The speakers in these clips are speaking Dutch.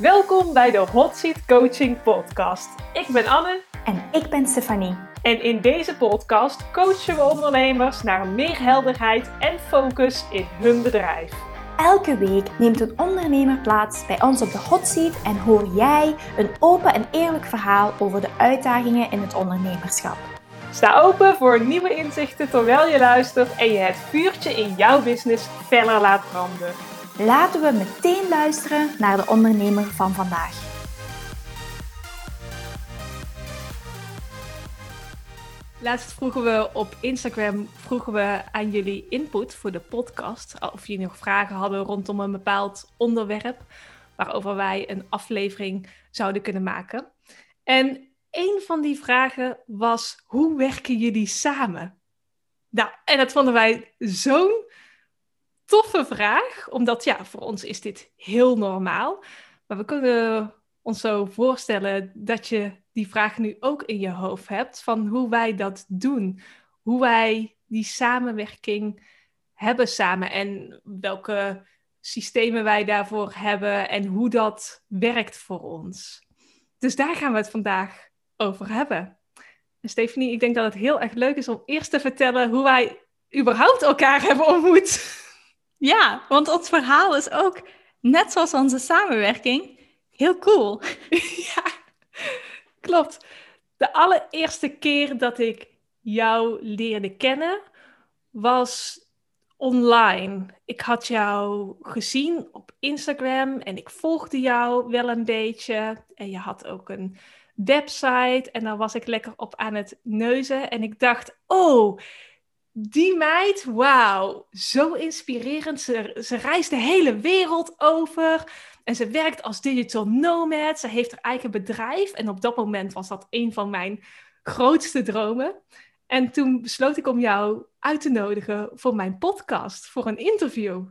Welkom bij de Hot Seat Coaching Podcast. Ik ben Anne. En ik ben Stefanie. En in deze podcast coachen we ondernemers naar meer helderheid en focus in hun bedrijf. Elke week neemt een ondernemer plaats bij ons op de hot seat en hoor jij een open en eerlijk verhaal over de uitdagingen in het ondernemerschap. Sta open voor nieuwe inzichten terwijl je luistert en je het vuurtje in jouw business feller laat branden. Laten we meteen luisteren naar de ondernemer van vandaag. Laatst vroegen we op Instagram vroegen we aan jullie input voor de podcast. Of jullie nog vragen hadden rondom een bepaald onderwerp. Waarover wij een aflevering zouden kunnen maken. En een van die vragen was: hoe werken jullie samen? Nou, en dat vonden wij zo'n toffe vraag, omdat ja, voor ons is dit heel normaal. Maar we kunnen ons zo voorstellen dat je die vraag nu ook in je hoofd hebt van hoe wij dat doen. Hoe wij die samenwerking hebben samen en welke systemen wij daarvoor hebben en hoe dat werkt voor ons. Dus daar gaan we het vandaag over hebben. En Stephanie, ik denk dat het heel erg leuk is om eerst te vertellen hoe wij überhaupt elkaar hebben ontmoet. Ja, want ons verhaal is ook, net zoals onze samenwerking, heel cool. ja, klopt. De allereerste keer dat ik jou leerde kennen was online. Ik had jou gezien op Instagram en ik volgde jou wel een beetje. En je had ook een website en daar was ik lekker op aan het neuzen. En ik dacht, oh, die meid, wauw, zo inspirerend. Ze, ze reist de hele wereld over en ze werkt als digital nomad. Ze heeft haar eigen bedrijf en op dat moment was dat een van mijn grootste dromen. En toen besloot ik om jou uit te nodigen voor mijn podcast, voor een interview.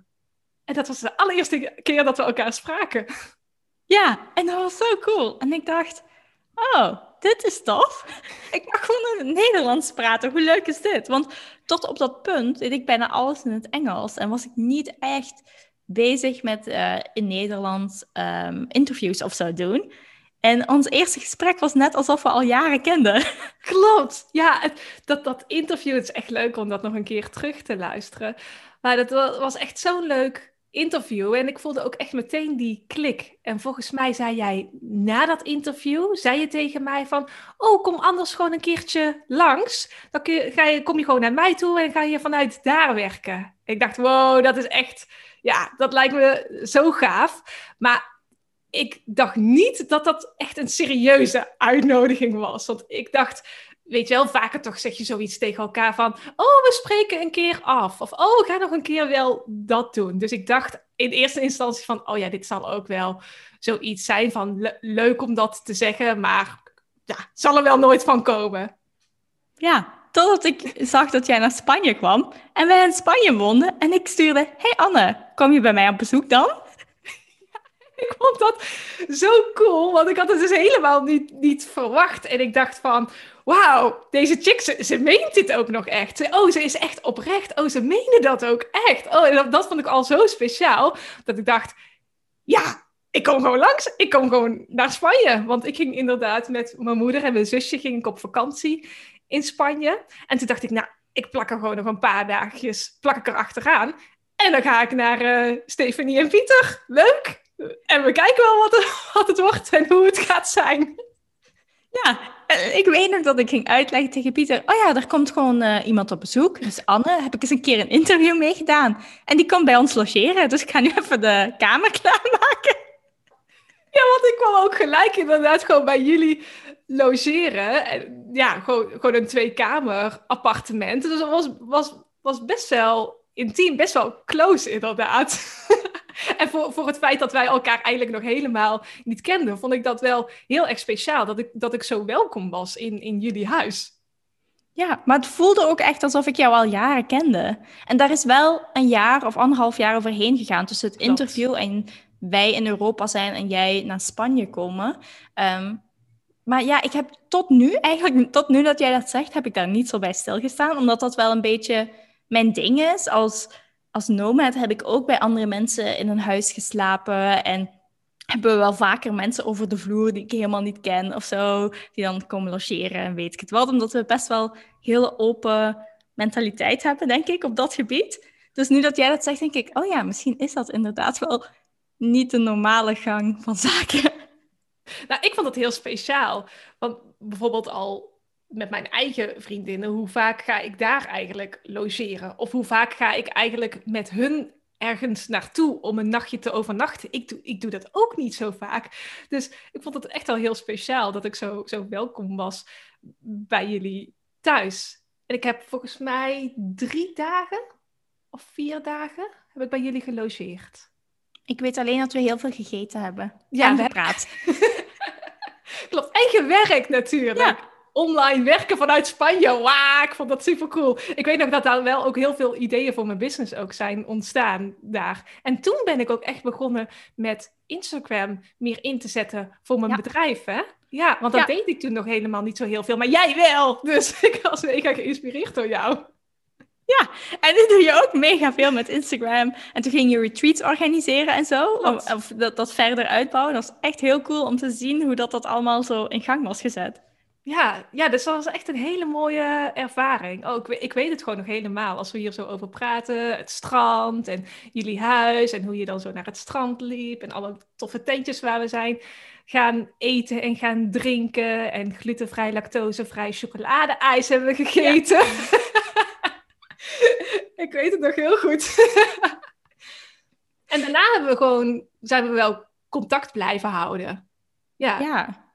En dat was de allereerste keer dat we elkaar spraken. Ja, en dat was zo cool. En ik dacht, oh, dit is tof. Ik mag gewoon in het Nederlands praten. Hoe leuk is dit? Want tot op dat punt deed ik bijna alles in het Engels en was ik niet echt bezig met uh, in Nederlands um, interviews of zo doen. En ons eerste gesprek was net alsof we al jaren kenden. Klopt. Ja, dat, dat interview is echt leuk om dat nog een keer terug te luisteren. Maar dat was echt zo'n leuk interview en ik voelde ook echt meteen die klik. En volgens mij zei jij na dat interview, zei je tegen mij van, oh, kom anders gewoon een keertje langs. Dan kun je, ga je, kom je gewoon naar mij toe en ga je vanuit daar werken. Ik dacht, wow, dat is echt, ja, dat lijkt me zo gaaf. Maar ik dacht niet dat dat echt een serieuze uitnodiging was. Want ik dacht, weet je wel, vaker toch zeg je zoiets tegen elkaar van, oh, we spreken een keer af. Of, oh, ga nog een keer wel dat doen. Dus ik dacht in eerste instantie van, oh ja, dit zal ook wel zoiets zijn van, leuk om dat te zeggen, maar ja, zal er wel nooit van komen. Ja, totdat ik zag dat jij naar Spanje kwam en wij in Spanje woonden. En ik stuurde, hey Anne, kom je bij mij op bezoek dan? ik vond dat zo cool, want ik had het dus helemaal niet, niet verwacht. En ik dacht van, wauw, deze chick, ze, ze, meent dit ook nog echt. Oh, ze is echt oprecht. Oh, ze menen dat ook echt. Oh, en dat, vond ik al zo speciaal, dat ik dacht, ja, ik kom gewoon langs. Ik kom gewoon naar Spanje. Want ik ging inderdaad met mijn moeder en mijn zusje ging ik op vakantie in Spanje. En toen dacht ik, nou, ik plak er gewoon nog een paar dagjes, plak ik er achteraan. En dan ga ik naar uh, Stefanie en Pieter. Leuk! En we kijken wel wat wat het wordt en hoe het gaat zijn. Ja, eh, ik weet nog dat ik ging uitleggen tegen Pieter. Oh ja, er komt gewoon uh, iemand op bezoek. Dus Anne, heb ik eens een keer een interview mee gedaan. En die komt bij ons logeren. Dus ik ga nu even de kamer klaarmaken. Ja, want ik kwam ook gelijk inderdaad gewoon bij jullie logeren. En ja, gewoon, gewoon een twee-kamer appartement. Dus dat was, was, was best wel intiem, best wel close inderdaad. en voor, voor het feit dat wij elkaar eigenlijk nog helemaal niet kenden, vond ik dat wel heel erg speciaal. Dat ik, dat ik zo welkom was in, in jullie huis. Ja, maar het voelde ook echt alsof ik jou al jaren kende. En daar is wel een jaar of anderhalf jaar overheen gegaan tussen het interview en wij in Europa zijn en jij naar Spanje komen. Ehm, maar ja, ik heb tot nu, eigenlijk tot nu dat jij dat zegt, heb ik daar niet zo bij stilgestaan. Omdat dat wel een beetje mijn ding is. Als als nomad heb ik ook bij andere mensen in een huis geslapen. En hebben we wel vaker mensen over de vloer die ik helemaal niet ken of zo, die dan komen logeren en weet ik het wel, omdat we best wel hele open mentaliteit hebben, denk ik, op dat gebied. Dus nu dat jij dat zegt, denk ik, oh ja, misschien is dat inderdaad wel niet de normale gang van zaken. Nou, ik vond het heel speciaal. Want bijvoorbeeld al met mijn eigen vriendinnen, hoe vaak ga ik daar eigenlijk logeren? Of hoe vaak ga ik eigenlijk met hun ergens naartoe om een nachtje te overnachten? Ik doe, ik doe dat ook niet zo vaak. Dus ik vond het echt al heel speciaal dat ik zo, zo welkom was bij jullie thuis. En ik heb volgens mij drie dagen of vier dagen heb ik bij jullie gelogeerd. Ik weet alleen dat we heel veel gegeten hebben. Ja, en gepraat. Klopt. En gewerkt natuurlijk. Ja. Online werken vanuit Spanje. Wauw, ik vond dat super cool. Ik weet nog dat daar wel ook heel veel ideeën voor mijn business ook zijn ontstaan daar. En toen ben ik ook echt begonnen met Instagram meer in te zetten voor mijn bedrijf. Hè? Ja, want dat deed ik toen nog helemaal niet zo heel veel. Maar jij wel. Dus ik was mega geïnspireerd door jou. Ja, en nu doe je ook mega veel met Instagram. En toen ging je retreats organiseren en zo. Of, of, dat, dat verder uitbouwen. Dat was echt heel cool om te zien hoe dat, dat allemaal zo in gang was gezet. Ja, ja, dus dat was echt een hele mooie ervaring. Oh, ik, ik weet het gewoon nog helemaal. Als we hier zo over praten, het strand en jullie huis en hoe je dan zo naar het strand liep en alle toffe tentjes waar we zijn gaan eten en gaan drinken en glutenvrij, lactosevrij chocolade-ijs hebben we gegeten. ik weet het nog heel goed. en daarna hebben we gewoon, zijn we wel contact blijven houden. Ja. ja.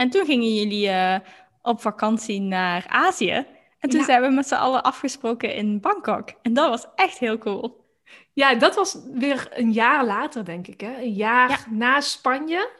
En toen gingen jullie uh, op vakantie naar Azië. En toen zijn we met z'n allen afgesproken in Bangkok. En dat was echt heel cool. Ja, dat was weer een jaar later, denk ik. Hè? Een jaar na Spanje.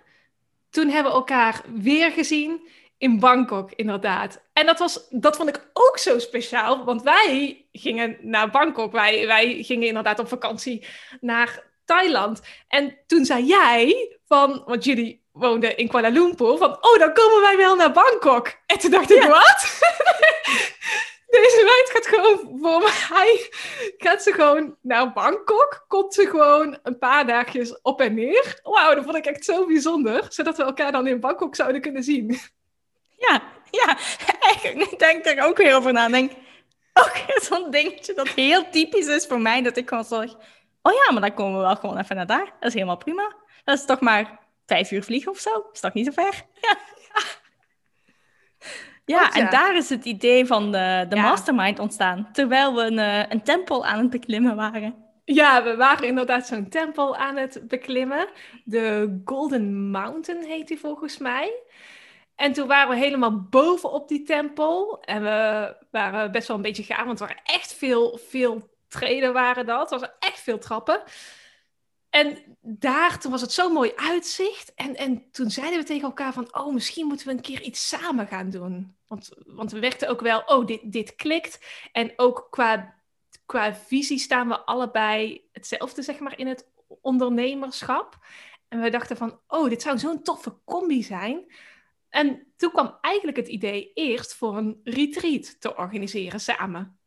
Toen hebben we elkaar weer gezien in Bangkok, inderdaad. En dat, was, dat vond ik ook zo speciaal, want wij gingen naar Bangkok. Wij, wij gingen inderdaad op vakantie naar Thailand. En toen zei jij van, want jullie woonden in Kuala Lumpur, van, oh, dan komen wij wel naar Bangkok. En toen dacht ik, wat? Deze meid gaat gewoon, voor mij, gaat ze gewoon naar Bangkok. Komt ze gewoon een paar dagjes op en neer. Wauw, dat vond ik echt zo bijzonder. Zodat we elkaar dan in Bangkok zouden kunnen zien. Ja, ja. Ik denk er ook weer over na. Denk, ook zo'n dingetje dat heel typisch is voor mij. Dat ik gewoon zeg, oh ja, maar dan komen we wel gewoon even naar daar. Dat is helemaal prima. Dat is toch maar vijf uur vliegen of zo. Is niet zo ver? Ja. Ja, en daar is het idee van de, de mastermind ontstaan. Terwijl we een, eh, een tempel aan het beklimmen waren. Ja, we waren inderdaad zo'n tempel aan het beklimmen. De Golden Mountain heet die volgens mij. En toen waren we helemaal bovenop die tempel. En we waren best wel een beetje gaaf, want er waren echt veel, veel treden waren dat. Er was echt veel trappen. En daar, toen was het zo'n mooi uitzicht. En, en toen zeiden we tegen elkaar van, oh, misschien moeten we een keer iets samen gaan doen. Want, want we werkten ook wel, oh, dit, dit klikt. En ook qua, qua visie staan we allebei hetzelfde, zeg maar, in het ondernemerschap. En we dachten van, oh, dit zou zo'n toffe combi zijn. En toen kwam eigenlijk het idee eerst voor een retreat te organiseren samen.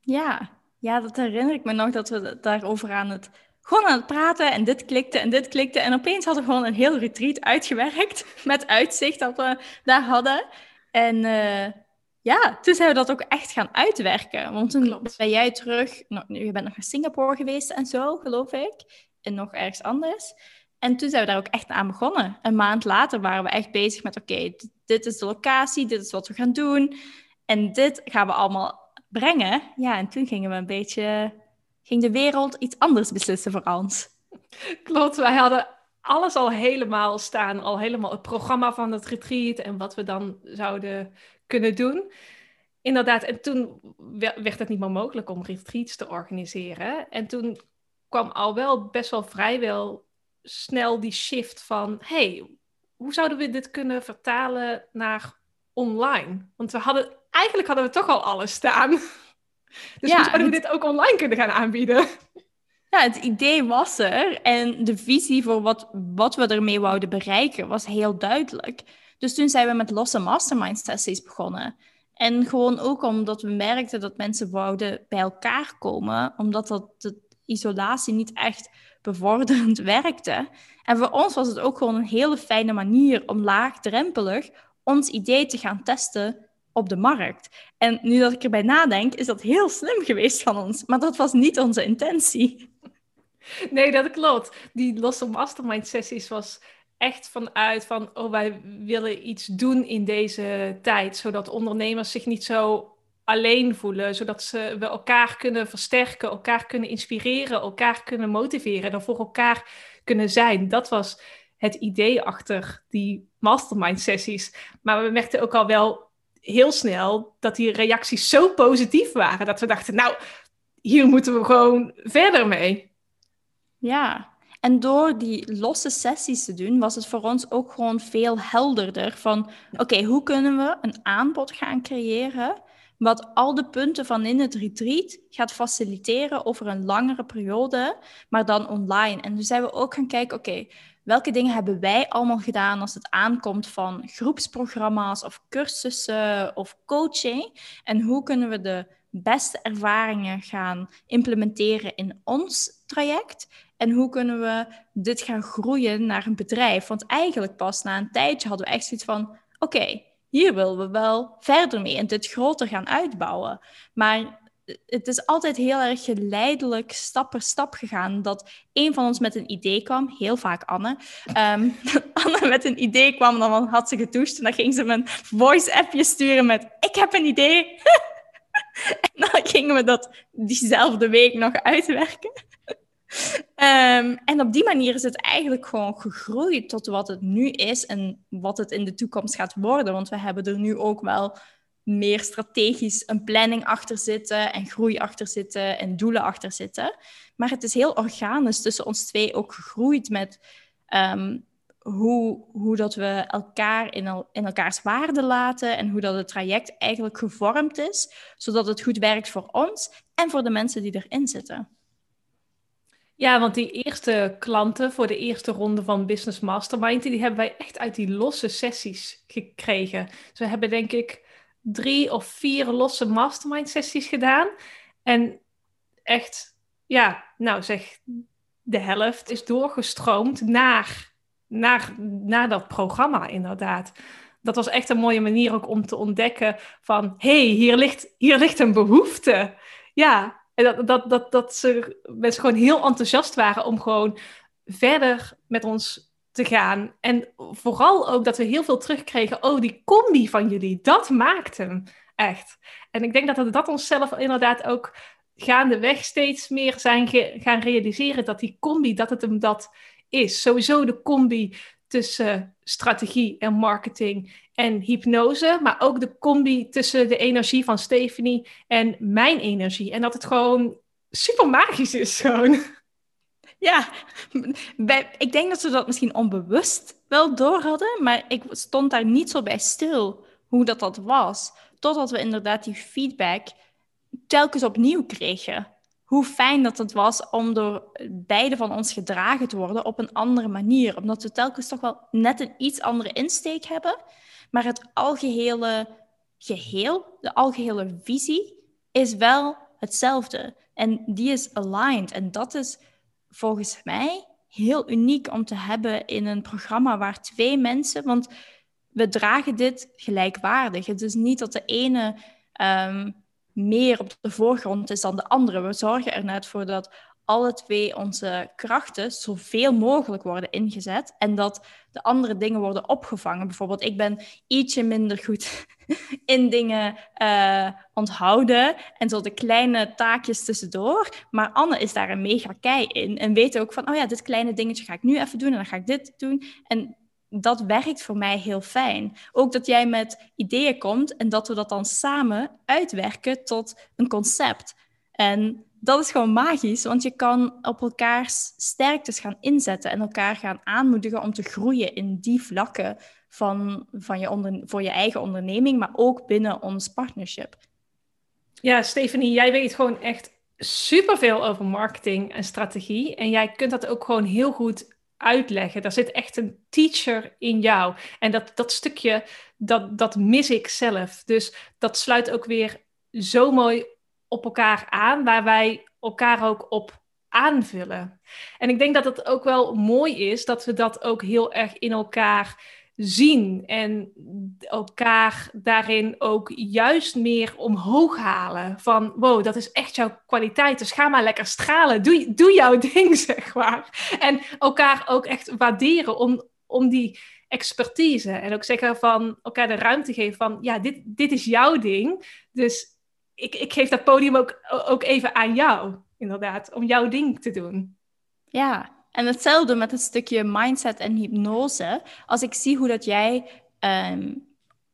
Ja, ja dat herinner ik me nog dat we daarover aan het, gewoon aan het praten en dit klikte en dit klikte. En opeens hadden we gewoon een heel retreat uitgewerkt met uitzicht dat we daar hadden. En uh, ja, toen zijn we dat ook echt gaan uitwerken. Want toen Klopt. ben jij terug, nou, je bent nog naar Singapore geweest en zo, geloof ik. En nog ergens anders. En toen zijn we daar ook echt aan begonnen. Een maand later waren we echt bezig met: oké, dit is de locatie, dit is wat we gaan doen. En dit gaan we allemaal brengen. Ja, en toen gingen we een beetje, ging de wereld iets anders beslissen voor ons. Klopt, wij hadden alles al helemaal staan, al helemaal het programma van het retreat en wat we dan zouden kunnen doen. Inderdaad, en toen werd het niet meer mogelijk om retreats te organiseren. En toen kwam al wel best wel vrijwel snel die shift van: hey, hoe zouden we dit kunnen vertalen naar online? Want we hadden, eigenlijk hadden we toch al alles staan. Dus hoe zouden we dit ook online kunnen gaan aanbieden? Ja, het idee was er en de visie voor wat, wat we ermee wouden bereiken was heel duidelijk. Dus toen zijn we met losse mastermind sessies begonnen. En gewoon ook omdat we merkten dat mensen wouden bij elkaar komen, omdat dat de isolatie niet echt bevorderend werkte. En voor ons was het ook gewoon een hele fijne manier om laagdrempelig ons idee te gaan testen op de markt. En nu dat ik erbij nadenk, is dat heel slim geweest van ons. Maar dat was niet onze intentie. Nee, dat klopt. Die losse mastermind sessies was echt vanuit van, oh, wij willen iets doen in deze tijd, zodat ondernemers zich niet zo alleen voelen, zodat ze, we elkaar kunnen versterken, elkaar kunnen inspireren, elkaar kunnen motiveren en voor elkaar kunnen zijn. Dat was het idee achter die mastermind sessies. Maar we merkten ook al wel heel snel dat die reacties zo positief waren dat we dachten, nou, hier moeten we gewoon verder mee. Ja, en door die losse sessies te doen, was het voor ons ook gewoon veel helderder van, oké, hoe kunnen we een aanbod gaan creëren wat al de punten van in het retreat gaat faciliteren over een langere periode, maar dan online. En toen zijn we ook gaan kijken, oké, welke dingen hebben wij allemaal gedaan als het aankomt van groepsprogramma's of cursussen of coaching? En hoe kunnen we de beste ervaringen gaan implementeren in ons traject? En hoe kunnen we dit gaan groeien naar een bedrijf? Want eigenlijk pas na een tijdje hadden we echt zoiets van: oké, hier willen we wel verder mee en dit groter gaan uitbouwen. Maar het is altijd heel erg geleidelijk, stap per stap gegaan. Dat een van ons met een idee kwam, heel vaak Anne. Um, Anne met een idee kwam, dan had ze getoucht en dan ging ze me een voice-appje sturen met: Ik heb een idee. en dan gingen we dat diezelfde week nog uitwerken. Ehm, en op die manier is het eigenlijk gewoon gegroeid tot wat het nu is en wat het in de toekomst gaat worden. Want we hebben er nu ook wel meer strategisch een planning achter zitten en groei achter zitten en doelen achter zitten. Maar het is heel organisch tussen ons twee ook gegroeid met ehm, hoe, hoe dat we elkaar in, in elkaars waarde laten en hoe dat het traject eigenlijk gevormd is, zodat het goed werkt voor ons en voor de mensen die erin zitten. Ja, want die eerste klanten voor de eerste ronde van Business Mastermind, die hebben wij echt uit die losse sessies gekregen. Dus we hebben denk ik drie of vier losse mastermind sessies gedaan. En echt, ja, nou zeg, de helft is doorgestroomd naar, naar, naar dat programma inderdaad. Dat was echt een mooie manier ook om te ontdekken van, hey, hier, ligt, hier ligt een behoefte. Ja, en dat, dat, dat, dat ze, mensen gewoon heel enthousiast waren om gewoon verder met ons te gaan. En vooral ook dat we heel veel terugkregen. Oh, die combi van jullie, dat maakt hem echt. En ik denk dat we dat onszelf inderdaad ook gaandeweg steeds meer zijn gaan realiseren. Dat die combi, dat het hem dat is. Sowieso de combi tussen strategie en marketing en hypnose, maar ook de combi tussen de energie van Stephanie en mijn energie. En dat het gewoon super magisch is gewoon. Ja, ik denk dat ze dat misschien onbewust wel door hadden, maar ik stond daar niet zo bij stil hoe dat, dat was. Totdat we inderdaad die feedback telkens opnieuw kregen. Hoe fijn dat het was om door beide van ons gedragen te worden op een andere manier. Omdat we telkens toch wel net een iets andere insteek hebben. Maar het algehele geheel, de algehele visie, is wel hetzelfde. En die is aligned. En dat is volgens mij heel uniek om te hebben in een programma waar twee mensen, want we dragen dit gelijkwaardig. Het is niet dat de ene um, meer op de voorgrond is dan de andere. We zorgen er net voor dat alle twee onze krachten zoveel mogelijk worden ingezet en dat de andere dingen worden opgevangen. Bijvoorbeeld, ik ben ietsje minder goed in dingen uh, onthouden en zo de kleine taakjes tussendoor. Maar Anne is daar een mega kei in en weet ook van, oh ja, dit kleine dingetje ga ik nu even doen en dan ga ik dit doen. En dat werkt voor mij heel fijn. Ook dat jij met ideeën komt en dat we dat dan samen uitwerken tot een concept. En dat is gewoon magisch, want je kan op elkaars sterktes gaan inzetten en elkaar gaan aanmoedigen om te groeien in die vlakken van, van je onder, voor je eigen onderneming, maar ook binnen ons partnership. Ja, Stephanie, jij weet gewoon echt superveel over marketing en strategie. En jij kunt dat ook gewoon heel goed uitleggen. Daar zit echt een teacher in jou. En dat, dat stukje, dat, dat mis ik zelf. Dus dat sluit ook weer zo mooi op elkaar aan, waar wij elkaar ook op aanvullen. En ik denk dat het ook wel mooi is dat we dat ook heel erg in elkaar zien en elkaar daarin ook juist meer omhoog halen. Van wow, dat is echt jouw kwaliteit, dus ga maar lekker stralen. Doe, doe jouw ding, zeg maar. En elkaar ook echt waarderen om, om die expertise. En ook zeggen van elkaar de ruimte geven van ja, dit, dit is jouw ding. Dus ik, ik geef dat podium ook, ook even aan jou, inderdaad, om jouw ding te doen. Ja, en hetzelfde met het stukje mindset en hypnose. Als ik zie hoe dat jij ehm,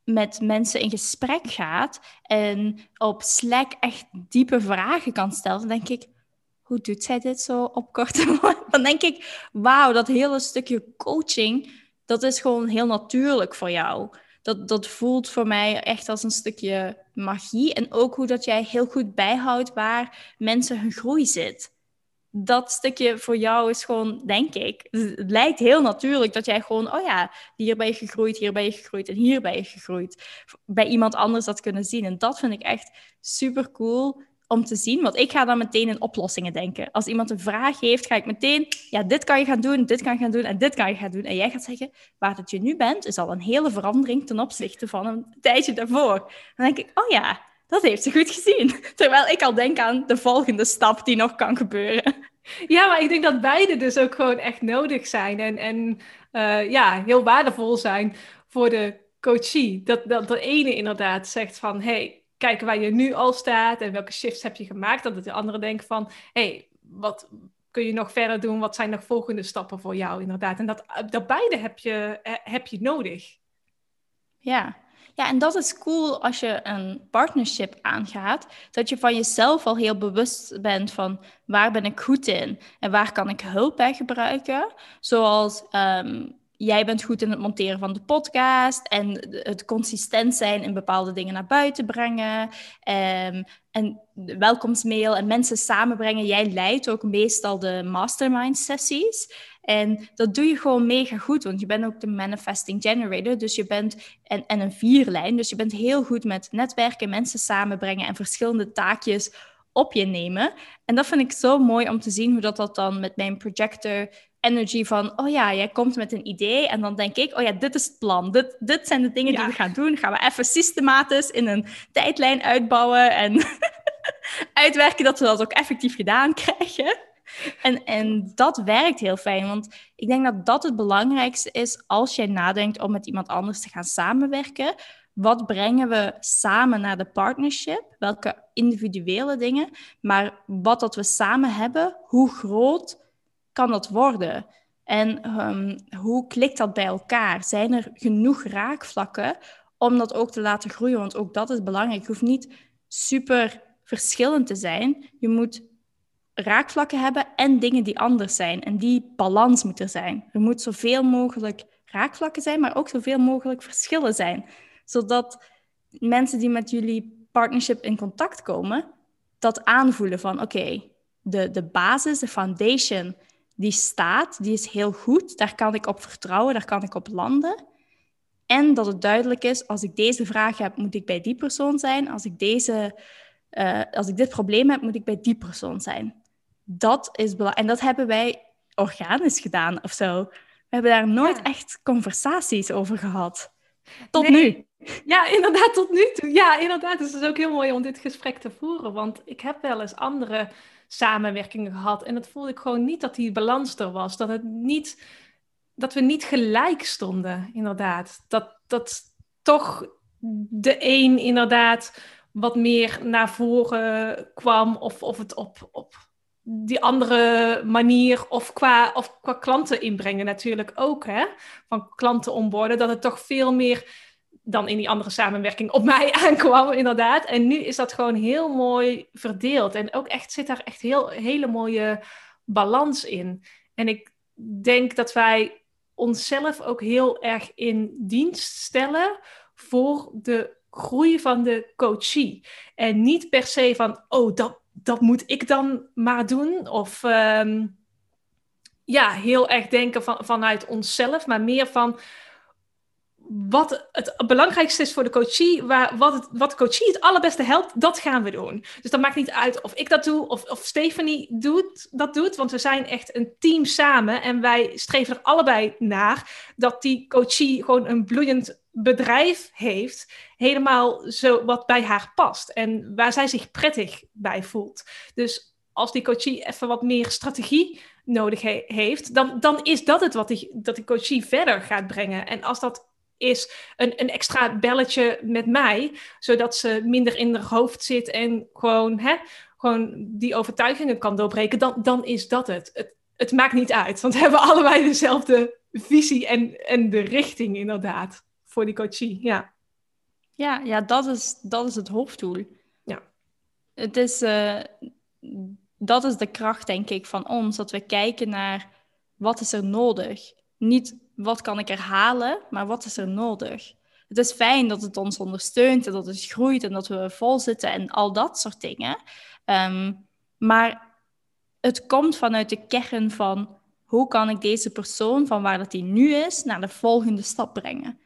met mensen in gesprek gaat en op Slack echt diepe vragen kan stellen, dan denk ik, hoe doet zij dit zo op korte? Dan denk ik, wauw, dat hele stukje coaching, dat is gewoon heel natuurlijk voor jou. Dat, dat voelt voor mij echt als een stukje magie. En ook hoe dat jij heel goed bijhoudt waar mensen hun groei zit dat stukje voor jou is gewoon, denk ik, het lijkt heel natuurlijk dat jij gewoon, oh ja, hier ben je gegroeid, hier ben je gegroeid en hier ben je gegroeid. Bij iemand anders dat kunnen zien. En dat vind ik echt super cool om te zien, want ik ga dan meteen in oplossingen denken. Als iemand een vraag heeft, ga ik meteen, ja, dit kan je gaan doen, dit kan je gaan doen en dit kan je gaan doen. En jij gaat zeggen, waar dat je nu bent, is al een hele verandering ten opzichte van een tijdje daarvoor. Dan denk ik, oh ja, dat heeft ze goed gezien. Terwijl ik al denk aan de volgende stap die nog kan gebeuren. Ja, maar ik denk dat beide dus ook gewoon echt nodig zijn. En, en uh, ja, heel waardevol zijn voor de coachie. Dat, dat de ene inderdaad zegt van... hey, kijk waar je nu al staat en welke shifts heb je gemaakt. Dat de andere denkt van... hey, wat kun je nog verder doen? Wat zijn nog volgende stappen voor jou inderdaad? En dat, dat beide heb je, eh, heb je nodig. Ja, ja, en dat is cool als je een partnership aangaat, dat je van jezelf al heel bewust bent van waar ben ik goed in en waar kan ik hulp bij gebruiken. Zoals ehm, jij bent goed in het monteren van de podcast en het consistent zijn in bepaalde dingen naar buiten brengen. Um, en welkomstmail en mensen samenbrengen. Jij leidt ook meestal de mastermind sessies. En dat doe je gewoon mega goed, want je bent ook de manifesting generator. Dus je bent, en, en een vierlijn. Dus je bent heel goed met netwerken, mensen samenbrengen en verschillende taakjes op je nemen. En dat vind ik zo mooi om te zien hoe dat, dat dan met mijn projector energy van, oh ja, jij komt met een idee en dan denk ik, oh ja, dit is het plan. Dit, dit zijn de dingen die we gaan doen. Gaan we even systematisch in een tijdlijn uitbouwen en uitwerken dat we dat ook effectief gedaan krijgen. En, en dat werkt heel fijn, want ik denk dat dat het belangrijkste is als jij nadenkt om met iemand anders te gaan samenwerken. Wat brengen we samen naar de partnership? Welke individuele dingen? Maar wat dat we samen hebben, hoe groot kan dat worden? En ehm, hoe klikt dat bij elkaar? Zijn er genoeg raakvlakken om dat ook te laten groeien? Want ook dat is belangrijk. Je hoeft niet super verschillend te zijn. Je moet raakvlakken hebben en dingen die anders zijn. En die balans moet er zijn. Er moet zoveel mogelijk raakvlakken zijn, maar ook zoveel mogelijk verschillen zijn. Zodat mensen die met jullie partnership in contact komen, dat aanvoelen van oké, de, de basis, de foundation, die staat, die is heel goed. Daar kan ik op vertrouwen, daar kan ik op landen. En dat het duidelijk is, als ik deze vraag heb, moet ik bij die persoon zijn. Als ik, deze, uh, als ik dit probleem heb, moet ik bij die persoon zijn. Dat is belangrijk. En dat hebben wij organisch gedaan of zo. We hebben daar nooit echt conversaties over gehad. Tot nu. Ja, inderdaad, tot nu toe. Ja, inderdaad. Dus het is ook heel mooi om dit gesprek te voeren. Want ik heb wel eens andere samenwerkingen gehad. En het voelde ik gewoon niet dat die balans er was. Dat, het niet, dat we niet gelijk stonden, inderdaad. Dat, dat toch de een inderdaad wat meer naar voren kwam. Of, of het op, op die andere manier of qua, of qua klanten inbrengen natuurlijk ook. Hè? Van klanten onboorden, dat het toch veel meer dan in die andere samenwerking op mij aankwam, inderdaad. En nu is dat gewoon heel mooi verdeeld. En ook echt zit daar echt heel hele mooie balans in. En ik denk dat wij onszelf ook heel erg in dienst stellen voor de groei van de coachie. En niet per se van, oh, dat dat moet ik dan maar doen. Of ehm, ja, heel erg denken van, vanuit onszelf, maar meer van wat het belangrijkste is voor de coachie, waar, wat, het, wat coachie het allerbeste helpt, dat gaan we doen. Dus dat maakt niet uit of ik dat doe of, of Stephanie doet, dat doet, want we zijn echt een team samen en wij streven er allebei naar dat die coachie gewoon een bloeiend bedrijf heeft, helemaal zo wat bij haar past en waar zij zich prettig bij voelt. Dus als die coachie even wat meer strategie nodig heeft, dan, dan is dat het wat die, dat die coachie verder gaat brengen. En als dat is een, een extra belletje met mij, zodat ze minder in haar hoofd zit en gewoon, hè, gewoon die overtuigingen kan doorbreken, dan, dan is dat het. het. Het maakt niet uit, want we hebben allebei dezelfde visie en, en de richting inderdaad voor die coachie. Ja, ja, ja dat, is, dat is het hoofddoel. Ja. Het is, uh, dat is de kracht, denk ik, van ons, dat we kijken naar wat is er nodig. Niet wat kan ik er halen, maar wat is er nodig? Het is fijn dat het ons ondersteunt en dat het groeit en dat we vol zitten en al dat soort dingen. Ehm, maar het komt vanuit de kern van hoe kan ik deze persoon van waar dat hij nu is naar de volgende stap brengen.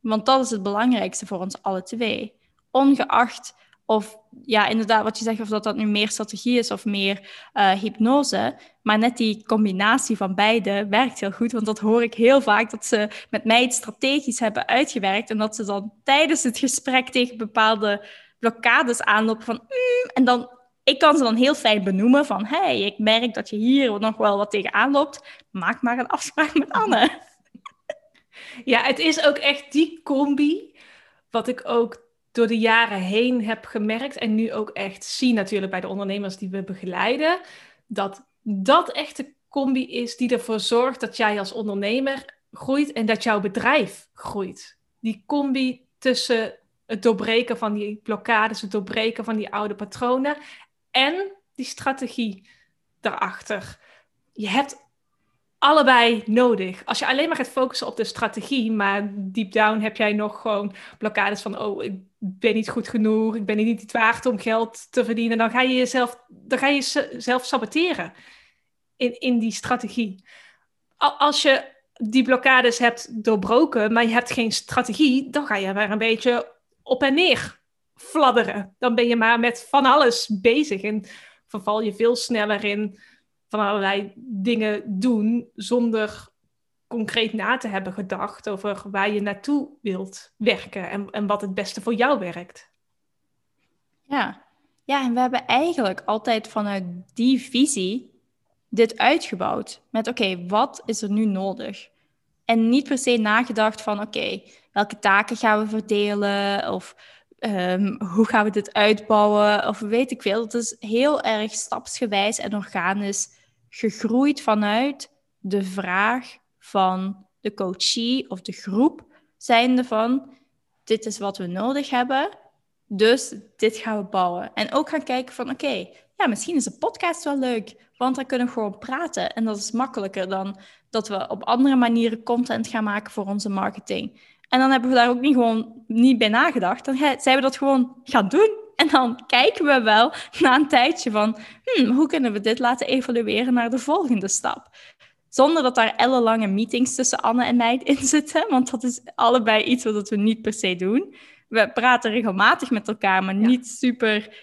Want dat is het belangrijkste voor ons alle twee. Ongeacht of ja, inderdaad, wat je zegt, of dat dat nu meer strategie is of meer uh, hypnose. Maar net die combinatie van beide werkt heel goed. Want dat hoor ik heel vaak, dat ze met mij het strategisch hebben uitgewerkt. En dat ze dan tijdens het gesprek tegen bepaalde blokkades aanlopen van... Mm, en dan, ik kan ze dan heel fijn benoemen van... hey, ik merk dat je hier nog wel wat tegenaan loopt. Maak maar een afspraak met Anne. Ja, het is ook echt die combi... wat ik ook door de jaren heen heb gemerkt en nu ook echt zie natuurlijk bij de ondernemers die we begeleiden, dat dat echt de combi is die ervoor zorgt dat jij als ondernemer groeit en dat jouw bedrijf groeit. Die combi tussen het doorbreken van die blokkades, het doorbreken van die oude patronen en die strategie daarachter. Je hebt allebei nodig. Als je alleen maar gaat focussen op de strategie, maar deep down heb jij nog gewoon blokkades van, oh, ik ben niet goed genoeg, ik ben niet waard om geld te verdienen, dan ga je jezelf, dan ga je jezelf saboteren in, in die strategie. Als je die blokkades hebt doorbroken, maar je hebt geen strategie, dan ga je maar een beetje op en neer fladderen. Dan ben je maar met van alles bezig en verval je veel sneller in van allerlei dingen doen zonder concreet na te hebben gedacht over waar je naartoe wilt werken en, en wat het beste voor jou werkt. Ja. ja, en we hebben eigenlijk altijd vanuit die visie dit uitgebouwd. Met oké, wat is er nu nodig? En niet per se nagedacht van oké, welke taken gaan we verdelen of um, hoe gaan we dit uitbouwen of weet ik veel. Het is heel erg stapsgewijs en organisch gegroeid vanuit de vraag van de coachie of de groep, zijnde van dit is wat we nodig hebben, dus dit gaan we bouwen. En ook gaan kijken van oké, ja, misschien is een podcast wel leuk, want dan kunnen we gewoon praten en dat is makkelijker dan dat we op andere manieren content gaan maken voor onze marketing. En dan hebben we daar ook niet gewoon niet bij nagedacht. Dan zijn we dat gewoon gaan doen. En dan kijken we wel na een tijdje van, hmm, hoe kunnen we dit laten evalueren naar de volgende stap? Zonder dat daar ellenlange meetings tussen Anne en mij in zitten, want dat is allebei iets wat we niet per se doen. We praten regelmatig met elkaar, maar niet super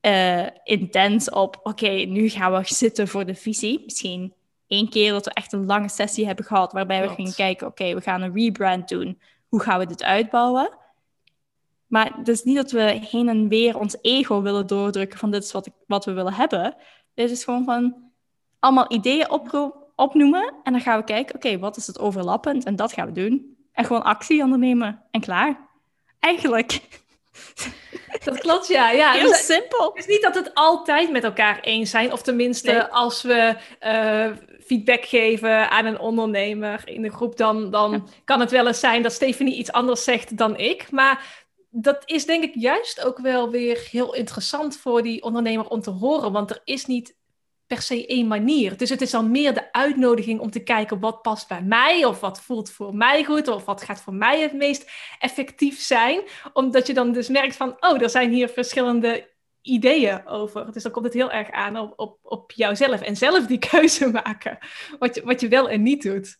uh, intens op, oké, nu gaan we zitten voor de visie. Misschien één keer dat we echt een lange sessie hebben gehad, waarbij we gingen kijken, oké, we gaan een rebrand doen. Hoe gaan we dit uitbouwen? Maar het is niet dat we heen en weer ons ego willen doordrukken van dit is wat, ik, wat we willen hebben. Dit is gewoon van allemaal ideeën opnoemen en dan gaan we kijken, oké, wat is het overlappend? En dat gaan we doen. En gewoon actie ondernemen en klaar. Eigenlijk. Dat klopt, ja. ja. Heel dus, simpel. Het is niet dat het altijd met elkaar eens zijn. Of tenminste, als we uh, feedback geven aan een ondernemer in de groep, dan, dan kan het wel eens zijn dat Stephanie iets anders zegt dan ik. Maar dat is denk ik juist ook wel weer heel interessant voor die ondernemer om te horen. Want er is niet per se één manier. Dus het is dan meer de uitnodiging om te kijken wat past bij mij, of wat voelt voor mij goed, of wat gaat voor mij het meest effectief zijn. Omdat je dan dus merkt van, oh, er zijn hier verschillende ideeën over. Dus dan komt het heel erg aan op, op, op jouzelf en zelf die keuze maken, wat je, wat je wel en niet doet.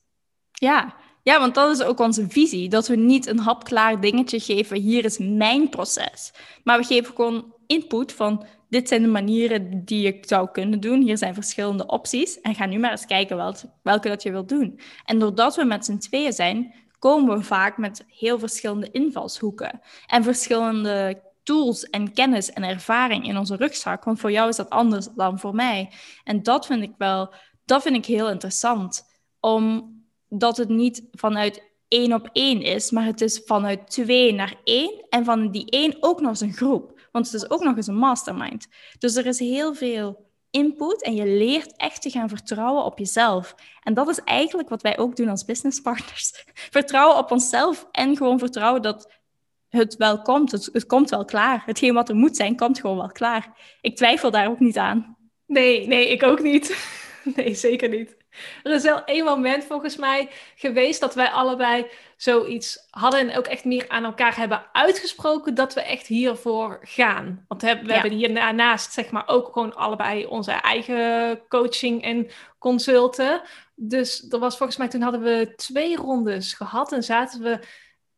Ja, Ja, want dat is ook onze visie. Dat we niet een hapklaar dingetje geven, hier is mijn proces. Maar we geven gewoon input van, dit zijn de manieren die je zou kunnen doen. Hier zijn verschillende opties. En ga nu maar eens kijken wel, welke dat je wilt doen. En doordat we met z'n tweeën zijn, komen we vaak met heel verschillende invalshoeken. En verschillende tools en kennis en ervaring in onze rugzak. Want voor jou is dat anders dan voor mij. En dat vind ik wel, dat vind ik heel interessant. Omdat het niet vanuit één op één is, maar het is vanuit twee naar één. En van die één ook nog eens een groep. Want het is ook nog eens een mastermind. Dus er is heel veel input en je leert echt te gaan vertrouwen op jezelf. En dat is eigenlijk wat wij ook doen als businesspartners. Vertrouwen op onszelf en gewoon vertrouwen dat het wel komt. Het, komt wel klaar. Hetgeen wat er moet zijn, komt gewoon wel klaar. Ik twijfel daar ook niet aan. Nee, nee, ik ook niet. Nee, zeker niet. Er is wel één moment volgens mij geweest dat wij allebei zoiets hadden en ook echt meer aan elkaar hebben uitgesproken dat we echt hiervoor gaan. Want we, hebben hier daarnaast zeg maar ook gewoon allebei onze eigen coaching en consulten. Dus er was volgens mij, toen hadden we twee rondes gehad en zaten we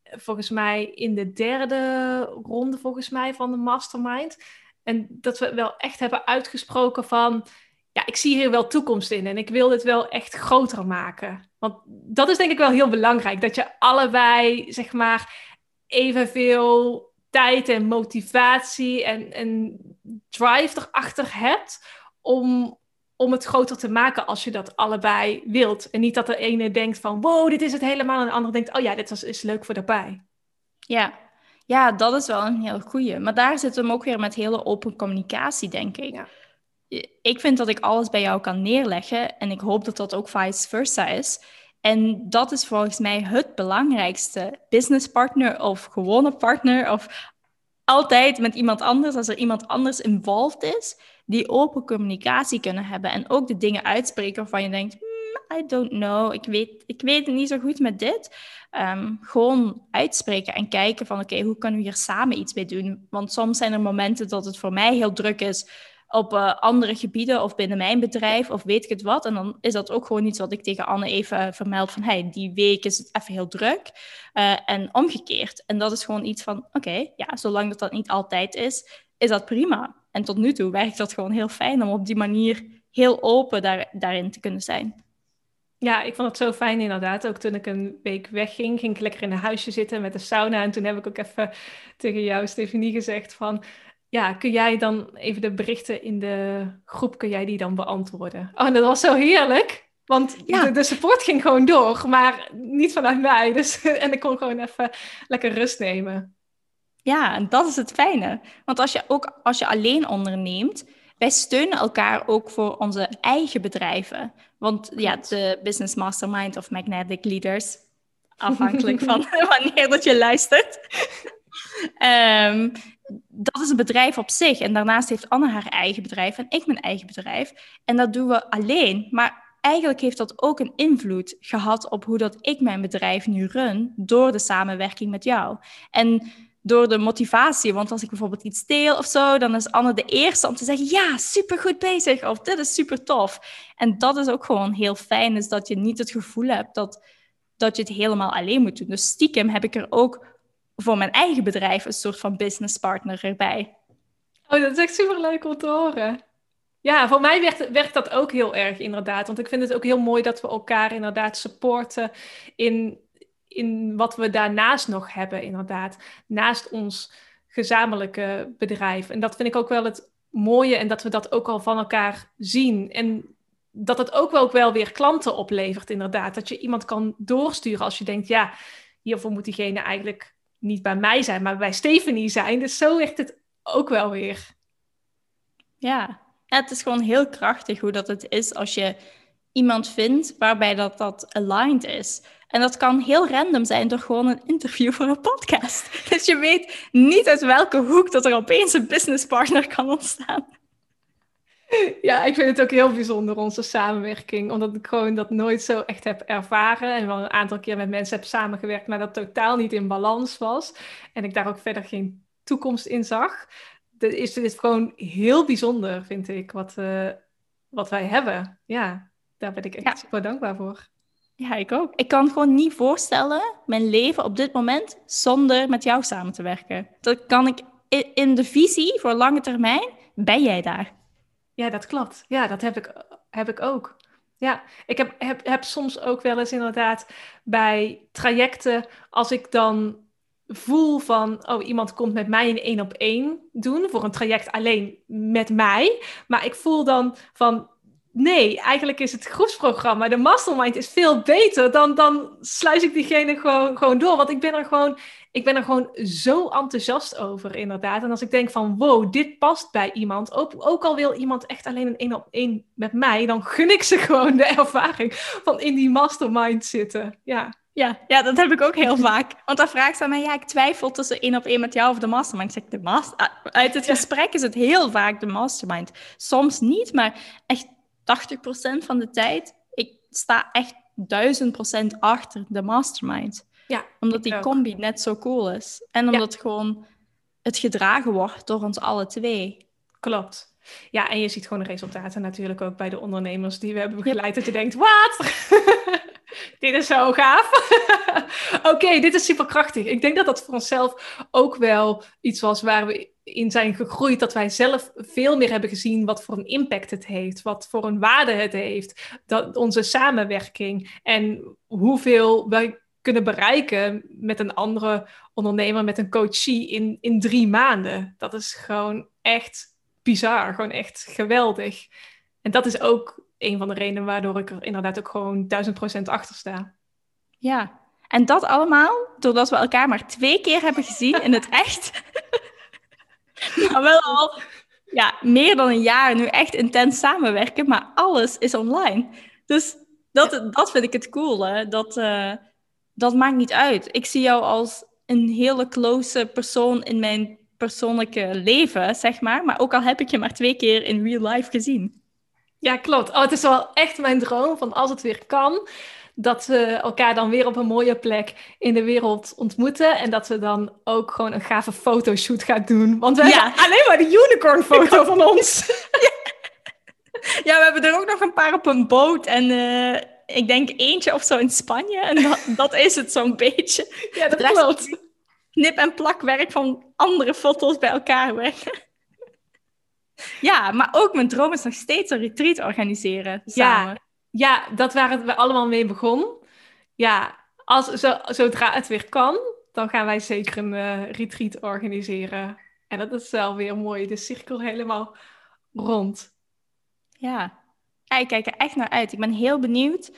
volgens mij in de derde ronde volgens mij van de mastermind. En dat we wel echt hebben uitgesproken van ja, ik zie hier wel toekomst in en ik wil dit wel echt groter maken. Want dat is denk ik wel heel belangrijk, dat je allebei, zeg maar, evenveel tijd en motivatie en, en drive erachter hebt om, om het groter te maken als je dat allebei wilt. En niet dat de ene denkt van, wow, dit is het helemaal, en de andere denkt, oh ja, dit is, is leuk voor daarbij. Ja. ja, dat is wel een heel goeie. Maar daar zit hem ook weer met hele open communicatie, denk ik. Ja ik vind dat ik alles bij jou kan neerleggen en ik hoop dat dat ook vice versa is. En dat is volgens mij het belangrijkste. Businesspartner of gewone partner of altijd met iemand anders, als er iemand anders involved is, die open communicatie kunnen hebben en ook de dingen uitspreken waarvan je denkt, hmm, I don't know, ik weet, ik weet het niet zo goed met dit. Um, gewoon uitspreken en kijken van oké, hoe kunnen we hier samen iets mee doen? Want soms zijn er momenten dat het voor mij heel druk is op uh, andere gebieden of binnen mijn bedrijf of weet ik het wat. En dan is dat ook gewoon iets wat ik tegen Anne even vermeld van hey, die week is het even heel druk. Uh, en omgekeerd. En dat is gewoon iets van oké, ja, zolang dat dat niet altijd is, is dat prima. En tot nu toe werkt dat gewoon heel fijn om op die manier heel open daar, daarin te kunnen zijn. Ja, ik vond het zo fijn inderdaad. Ook toen ik een week wegging, ging ik lekker in een huisje zitten met de sauna. En toen heb ik ook even tegen jou, Stefanie, gezegd van ja, kun jij dan even de berichten in de groep, kun jij die dan beantwoorden? Oh, dat was zo heerlijk. Want ja. de, support ging gewoon door, maar niet vanuit mij. Dus, en ik kon gewoon even lekker rust nemen. Ja, en dat is het fijne. Want als je ook als je alleen onderneemt, wij steunen elkaar ook voor onze eigen bedrijven. Want ja, de Business Mastermind of Magnetic Leaders, afhankelijk van wanneer dat je luistert. Um, dat is een bedrijf op zich. En daarnaast heeft Anne haar eigen bedrijf en ik mijn eigen bedrijf. En dat doen we alleen. Maar eigenlijk heeft dat ook een invloed gehad op hoe dat ik mijn bedrijf nu run door de samenwerking met jou. En door de motivatie. Want als ik bijvoorbeeld iets deel of zo, dan is Anne de eerste om te zeggen: Ja, super goed bezig. Of dit is super tof. En dat is ook gewoon heel fijn, is dat je niet het gevoel hebt dat, dat je het helemaal alleen moet doen. Dus stiekem heb ik er ook voor mijn eigen bedrijf een soort van businesspartner erbij. Oh, dat is echt super leuk om te horen. Ja, voor mij werkt, werkt dat ook heel erg inderdaad. Want ik vind het ook heel mooi dat we elkaar inderdaad supporten in, in wat we daarnaast nog hebben, inderdaad. Naast ons gezamenlijke bedrijf. En dat vind ik ook wel het mooie en dat we dat ook al van elkaar zien. En dat het ook wel, ook wel weer klanten oplevert, inderdaad. Dat je iemand kan doorsturen als je denkt, ja, hiervoor moet diegene eigenlijk niet bij mij zijn, maar bij Stephanie zijn. Dus zo werkt het ook wel weer. Ja. het is gewoon heel krachtig hoe dat het is als je iemand vindt waarbij dat, dat aligned is. En dat kan heel random zijn door gewoon een interview voor een podcast. Dus je weet niet uit welke hoek dat er opeens een businesspartner kan ontstaan. Ja, ik vind het ook heel bijzonder, onze samenwerking. Omdat ik gewoon dat nooit zo echt heb ervaren. En wel een aantal keer met mensen heb samengewerkt, maar dat totaal niet in balans was. En ik daar ook verder geen toekomst in zag. Het is, het is gewoon heel bijzonder, vind ik, wat, uh, wat wij hebben. Ja, daar ben ik echt super dankbaar voor. Ja, ik ook. Ik kan gewoon niet voorstellen mijn leven op dit moment zonder met jou samen te werken. Dat kan ik in de visie voor lange termijn, ben jij daar. Ja, dat klopt. Ja, dat heb ik, heb ik ook. Ja, ik heb, heb, heb soms ook wel eens inderdaad bij trajecten, als ik dan voel van, oh, iemand komt met mij een één op één doen voor een traject alleen met mij. Maar ik voel dan van, nee, eigenlijk is het groepsprogramma, de mastermind is veel beter. Dan, dan sluis ik diegene gewoon, gewoon door. Want ik ben er gewoon, ik ben er gewoon zo enthousiast over, inderdaad. En als ik denk van, wow, dit past bij iemand. Ook, ook al wil iemand echt alleen een één op één met mij, dan gun ik ze gewoon de ervaring van in die mastermind zitten. Ja. Ja, ja, dat heb ik ook heel vaak. Want dan vraagt ze aan mij, ja, ik twijfel tussen één op één met jou of de mastermind. Ik zeg, de master... Uit het gesprek is het heel vaak de mastermind. Soms niet, maar echt 80% van de tijd, ik sta echt 1000% achter de mastermind. Ja, omdat die combi net zo cool is. En omdat gewoon het gedragen wordt door ons alle twee. Klopt. Ja, en je ziet gewoon de resultaten natuurlijk ook bij de ondernemers die we hebben begeleid. Dat je denkt, wat? dit is zo gaaf. Oké, dit is superkrachtig. Ik denk dat dat voor onszelf ook wel iets was waar we in zijn gegroeid. Dat wij zelf veel meer hebben gezien wat voor een impact het heeft. Wat voor een waarde het heeft. Dat, onze samenwerking. En hoeveel wij kunnen bereiken met een andere ondernemer, met een coachie in, in drie maanden. Dat is gewoon echt bizar. Gewoon echt geweldig. En dat is ook een van de redenen waardoor ik er inderdaad ook gewoon duizend procent achter sta. Ja, en dat allemaal doordat we elkaar maar twee keer hebben gezien in het echt. maar wel al ja, meer dan een jaar nu echt intens samenwerken, maar alles is online. Dus dat, dat vind ik het cool. Dat, uh, dat maakt niet uit. Ik zie jou als een hele close persoon in mijn persoonlijke leven, zeg maar. Maar ook al heb ik je maar twee keer in real life gezien. Ja, klopt. Oh, het is wel echt mijn droom van als het weer kan, dat we elkaar dan weer op een mooie plek in de wereld ontmoeten. En dat we dan ook gewoon een gave fotoshoot gaan doen. Want we hebben alleen maar de unicorn foto van ons. ja. we hebben er ook nog een paar op een boot. En uh, ik denk eentje of zo in Spanje. En dat, dat is het zo'n beetje. Ja, dat klopt. Knip- en plakwerk van andere foto's bij elkaar werken. Ja, maar ook mijn droom is nog steeds een retreat organiseren samen. Ja, ja dat waar het allemaal mee begon. Ja, als, zo, zodra het weer kan, dan gaan wij zeker een uh, retreat organiseren. En dat is wel weer mooi, de cirkel helemaal rond. Ja, ik kijk er echt naar uit. Ik ben heel benieuwd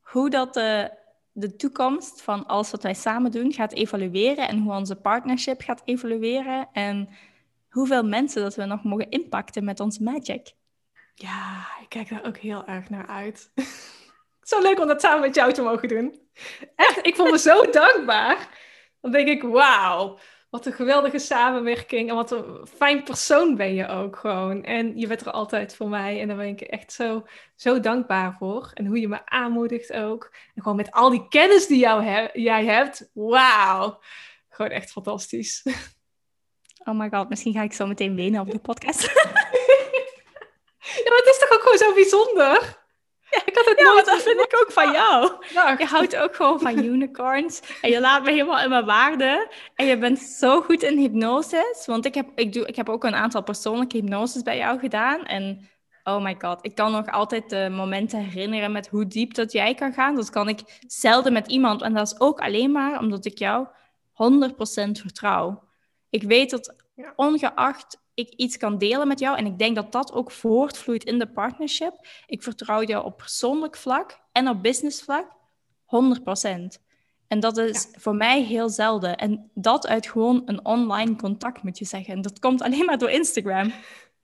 hoe dat de, de toekomst van alles wat wij samen doen gaat evalueren en hoe onze partnership gaat evalueren. En hoeveel mensen dat we nog mogen impacten met onze magic. Ja, ik kijk daar ook heel erg naar uit. zo leuk om dat samen met jou te mogen doen. Echt, ik voel me zo dankbaar. Dan denk ik, wauw, wat een geweldige samenwerking. En wat een fijn persoon ben je ook gewoon. En je bent er altijd voor mij. En daar ben ik echt zo, zo dankbaar voor. En hoe je me aanmoedigt ook. En gewoon met al die kennis die jou jij hebt. Wauw. Gewoon echt fantastisch. Oh my god, misschien ga ik zo meteen wenen op de podcast. Ja, maar het is toch ook gewoon zo bijzonder? Ja, ik had het nooit... dat vind ik ook van jou. Je houdt ook gewoon van unicorns. En je laat me helemaal in mijn waarde. En je bent zo goed in hypnosis. Want ik heb, ik, doe, ik heb ook een aantal persoonlijke hypnoses bij jou gedaan. En oh my god, ik kan nog altijd de momenten herinneren met hoe diep dat jij kan gaan. Dat kan ik zelden met iemand. En dat is ook alleen maar omdat ik jou 100% vertrouw. Ik weet dat ongeacht ik iets kan delen met jou, en ik denk dat dat ook voortvloeit in de partnership, ik vertrouw jou op persoonlijk vlak en op business vlak 100%. En dat is voor mij heel zelden. En dat uit gewoon een online contact, moet je zeggen. En dat komt alleen maar door Instagram.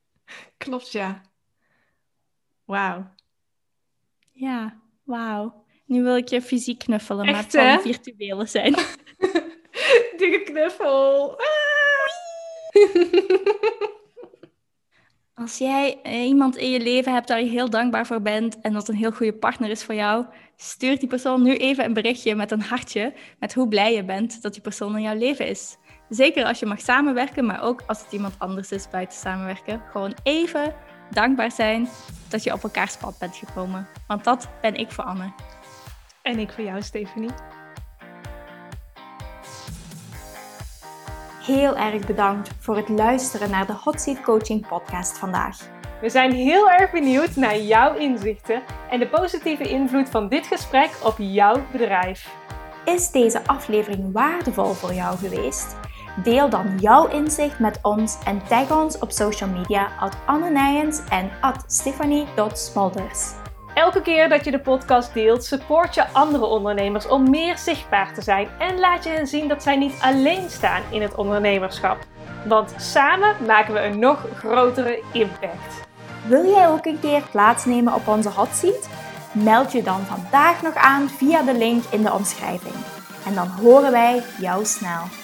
Klopt, ja. Wauw. Ja, wauw. Nu wil ik je fysiek knuffelen, maar het zal virtuele zijn. Dikke knuffel. Als jij eh, iemand in je leven hebt waar je heel dankbaar voor bent en dat een heel goede partner is voor jou, stuur die persoon nu even een berichtje met een hartje met hoe blij je bent dat die persoon in jouw leven is. Zeker als je mag samenwerken, maar ook als het iemand anders is buiten samenwerken. Gewoon even dankbaar zijn dat je op elkaars pad bent gekomen. Want dat ben ik voor Anne. En ik voor jou, Stephanie. Heel erg bedankt voor het luisteren naar de Hot Seat Coaching podcast vandaag. We zijn heel erg benieuwd naar jouw inzichten en de positieve invloed van dit gesprek op jouw bedrijf. Is deze aflevering waardevol voor jou geweest? Deel dan jouw inzicht met ons en tag ons op social media at Anne Nijens en at Stephanie.smolders. Elke keer dat je de podcast deelt, support je andere ondernemers om meer zichtbaar te zijn en laat je hen zien dat zij niet alleen staan in het ondernemerschap. Want samen maken we een nog grotere impact. Wil jij ook een keer plaatsnemen op onze hot seat? Meld je dan vandaag nog aan via de link in de omschrijving. En dan horen wij jou snel.